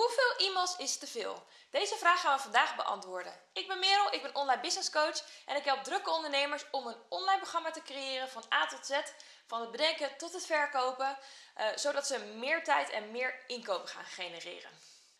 Hoeveel e-mails is te veel? Deze vraag gaan we vandaag beantwoorden. Ik ben Merel, ik ben online business coach en ik help drukke ondernemers om een online programma te creëren van A tot Z, van het bedenken tot het verkopen, uh, zodat ze meer tijd en meer inkomen gaan genereren.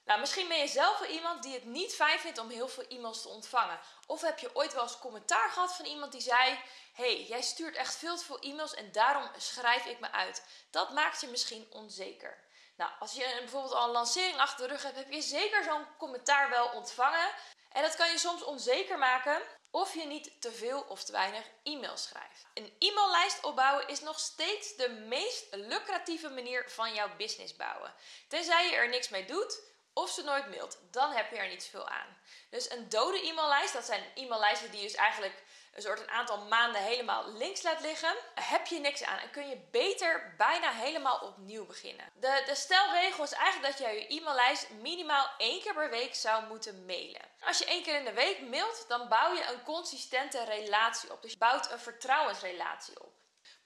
Nou, misschien ben je zelf wel iemand die het niet fijn vindt om heel veel e-mails te ontvangen. Of heb je ooit wel eens commentaar gehad van iemand die zei: hey, jij stuurt echt veel te veel e-mails en daarom schrijf ik me uit. Dat maakt je misschien onzeker. Nou, als je bijvoorbeeld al een lancering achter de rug hebt, heb je zeker zo'n commentaar wel ontvangen. En dat kan je soms onzeker maken of je niet te veel of te weinig e-mails schrijft. Een e-maillijst opbouwen is nog steeds de meest lucratieve manier van jouw business bouwen. Tenzij je er niks mee doet of ze nooit mailt, dan heb je er niet zoveel aan. Dus een dode e-maillijst, dat zijn e-maillijsten die dus eigenlijk een soort een aantal maanden helemaal links laat liggen, heb je niks aan en kun je beter bijna helemaal opnieuw beginnen. De, de stelregel is eigenlijk dat je je e-maillijst minimaal één keer per week zou moeten mailen. Als je één keer in de week mailt, dan bouw je een consistente relatie op. Dus je bouwt een vertrouwensrelatie op.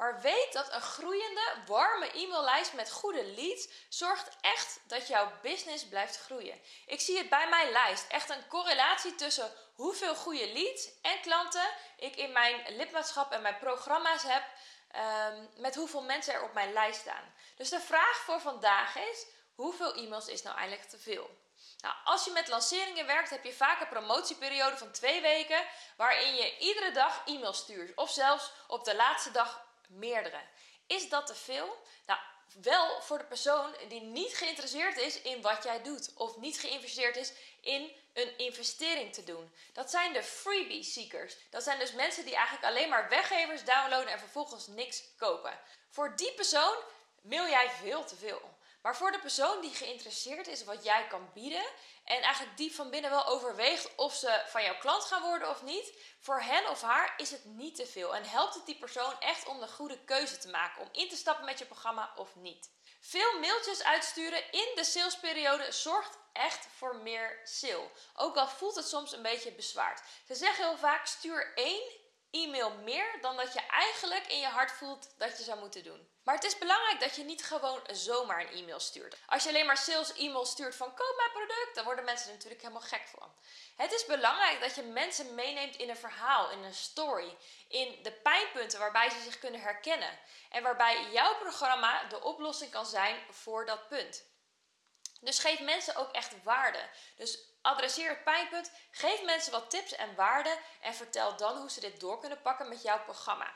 Maar weet dat een groeiende, warme e-maillijst met goede leads zorgt echt dat jouw business blijft groeien. Ik zie het bij mijn lijst. Echt een correlatie tussen hoeveel goede leads en klanten ik in mijn lidmaatschap en mijn programma's heb. Um, met hoeveel mensen er op mijn lijst staan. Dus de vraag voor vandaag is: hoeveel e-mails is nou eigenlijk te veel? Nou, als je met lanceringen werkt, heb je vaak een promotieperiode van twee weken waarin je iedere dag e-mails stuurt. Of zelfs op de laatste dag meerdere. Is dat te veel? Nou, wel voor de persoon die niet geïnteresseerd is in wat jij doet. Of niet geïnvesteerd is in een investering te doen. Dat zijn de freebie seekers. Dat zijn dus mensen die eigenlijk alleen maar weggevers downloaden en vervolgens niks kopen. Voor die persoon mail jij veel te veel. Maar voor de persoon die geïnteresseerd is wat jij kan bieden en eigenlijk diep van binnen wel overweegt of ze van jouw klant gaan worden of niet, voor hen of haar is het niet te veel en helpt het die persoon echt om de goede keuze te maken om in te stappen met je programma of niet. Veel mailtjes uitsturen in de salesperiode zorgt echt voor meer sale. Ook al voelt het soms een beetje bezwaard. Ze zeggen heel vaak: stuur één e-mail meer dan dat je eigenlijk in je hart voelt dat je zou moeten doen. Maar het is belangrijk dat je niet gewoon zomaar een e-mail stuurt. Als je alleen maar sales e-mail stuurt van koop mijn product, dan worden mensen er natuurlijk helemaal gek van. Het is belangrijk dat je mensen meeneemt in een verhaal, in een story, in de pijnpunten waarbij ze zich kunnen herkennen en waarbij jouw programma de oplossing kan zijn voor dat punt. Dus geef mensen ook echt waarde. Dus adresseer het pijnpunt, geef mensen wat tips en waarden en vertel dan hoe ze dit door kunnen pakken met jouw programma.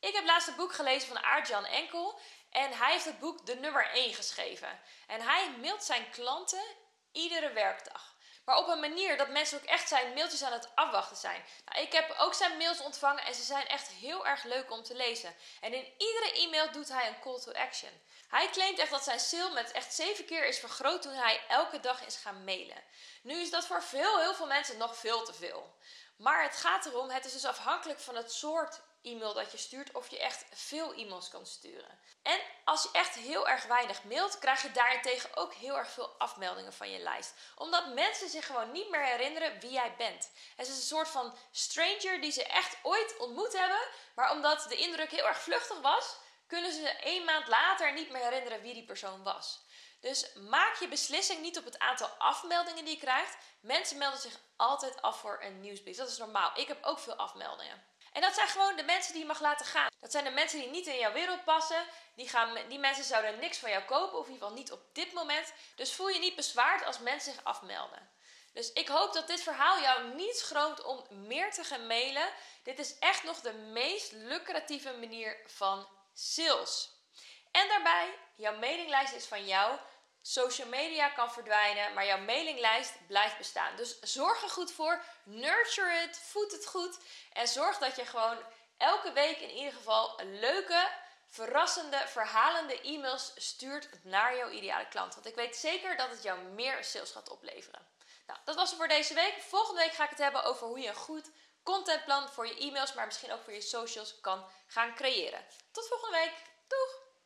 Ik heb laatst een boek gelezen van Aart-Jan Enkel en hij heeft het boek De Nummer 1 geschreven. En hij mailt zijn klanten iedere werkdag. Maar op een manier dat mensen ook echt zijn mailtjes aan het afwachten zijn. Nou, ik heb ook zijn mails ontvangen en ze zijn echt heel erg leuk om te lezen. En in iedere e-mail doet hij een call to action. Hij claimt echt dat zijn sale met echt zeven keer is vergroot toen hij elke dag is gaan mailen. Nu is dat voor veel, heel veel mensen nog veel te veel. Maar het gaat erom, het is dus afhankelijk van het soort e-mail dat je stuurt of je echt veel e-mails kan sturen. En als je echt heel erg weinig mailt, krijg je daarentegen ook heel erg veel afmeldingen van je lijst. Omdat mensen zich gewoon niet meer herinneren wie jij bent. Het is een soort van stranger die ze echt ooit ontmoet hebben, maar omdat de indruk heel erg vluchtig was, kunnen ze een maand later niet meer herinneren wie die persoon was. Dus maak je beslissing niet op het aantal afmeldingen die je krijgt. Mensen melden zich altijd af voor een nieuwsbrief. Dat is normaal. Ik heb ook veel afmeldingen. En dat zijn gewoon de mensen die je mag laten gaan. Dat zijn de mensen die niet in jouw wereld passen. Die, gaan, die mensen zouden niks van jou kopen, of in ieder geval niet op dit moment. Dus voel je niet bezwaard als mensen zich afmelden. Dus ik hoop dat dit verhaal jou niet schroomt om meer te gaan mailen. Dit is echt nog de meest lucratieve manier van sales. En daarbij, jouw mailinglijst is van jou. Social media kan verdwijnen, maar jouw mailinglijst blijft bestaan. Dus zorg er goed voor, nurture het, voed het goed en zorg dat je gewoon elke week in ieder geval leuke, verrassende, verhalende e-mails stuurt naar jouw ideale klant. Want ik weet zeker dat het jou meer sales gaat opleveren. Nou, dat was het voor deze week. Volgende week ga ik het hebben over hoe je een goed contentplan voor je e-mails, maar misschien ook voor je socials kan gaan creëren. Tot volgende week. Doeg!